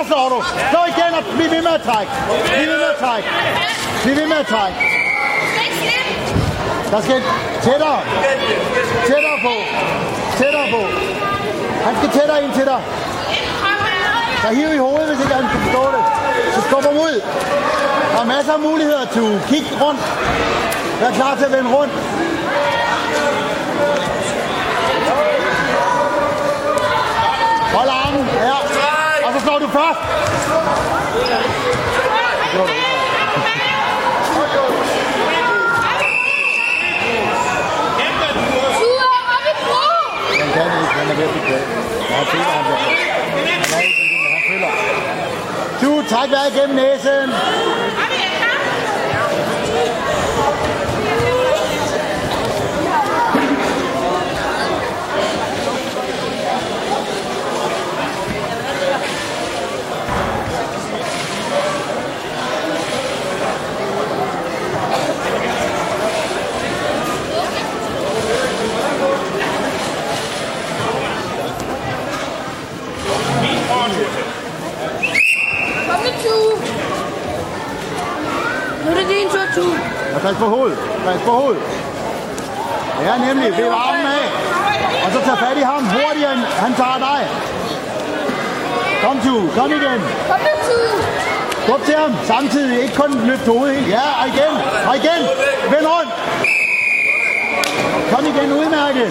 så slår du. Slå igen og bliv ved med at trække. Bliv ved med at trække. Bliv ved med at trække. Der skal tættere. Tættere på. Tættere på. Han skal tættere ind til dig. Der hiver i hovedet, hvis ikke han kan forstå det. Så skub ham ud. Der er masser af muligheder til at kigge rundt. Vær klar til at vende rundt. Du først. Han kan ikke. Han er ved at blive glad. Han føler, han bliver. Du, træk vejret igennem næsen. Og pas på hovedet. Pas på hovedet. Ja, nemlig. Ved armen af. Og så tag fat i ham hurtigere, end han tager dig. Kom, tu. Kom igen. Kom med Tue. Skub til ham. Samtidig. Ikke kun løft hovedet helt. Ja, og igen. Og igen. Vend rundt. Kom igen. Udmærket.